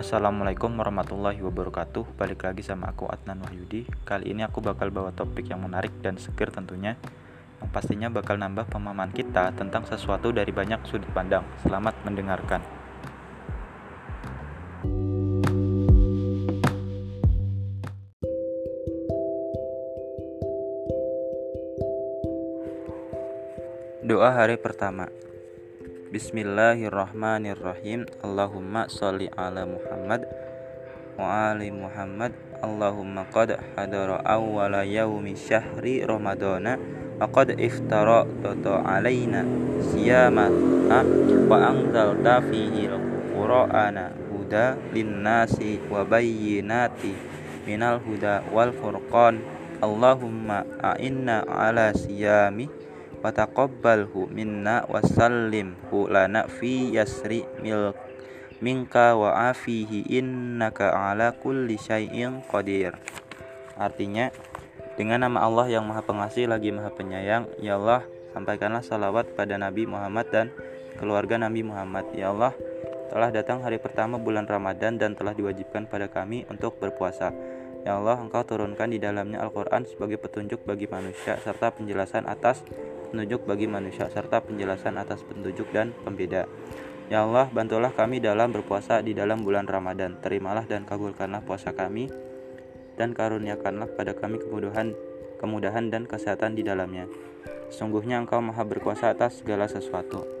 Assalamualaikum warahmatullahi wabarakatuh. Balik lagi sama aku Adnan Wahyudi. Kali ini aku bakal bawa topik yang menarik dan seger tentunya Yang pastinya bakal nambah pemahaman kita tentang sesuatu dari banyak sudut pandang. Selamat mendengarkan. Doa hari pertama Bismillahirrahmanirrahim. Allahumma sholli ala Muhammad wa ali Muhammad. Allahumma qad hadara awwala yaumi syahri Ramadana wa qad iftara toto alaina siyama wa anzalta fihi al-qur'ana huda linnasi wa bayyinati minal huda wal furqan. Allahumma a'inna ala siyami wa taqabbalhu minna wa sallimhu lana fi yasri mil minka wa afihi innaka ala kulli syai'in qadir. Artinya dengan nama Allah yang maha pengasih lagi maha penyayang ya Allah sampaikanlah salawat pada Nabi Muhammad dan keluarga Nabi Muhammad. Ya Allah telah datang hari pertama bulan Ramadan dan telah diwajibkan pada kami untuk berpuasa Ya Allah, Engkau turunkan di dalamnya Al-Quran sebagai petunjuk bagi manusia serta penjelasan atas petunjuk bagi manusia serta penjelasan atas petunjuk dan pembeda. Ya Allah, bantulah kami dalam berpuasa di dalam bulan Ramadan. Terimalah dan kabulkanlah puasa kami dan karuniakanlah pada kami kemudahan, kemudahan dan kesehatan di dalamnya. Sungguhnya Engkau Maha berkuasa atas segala sesuatu.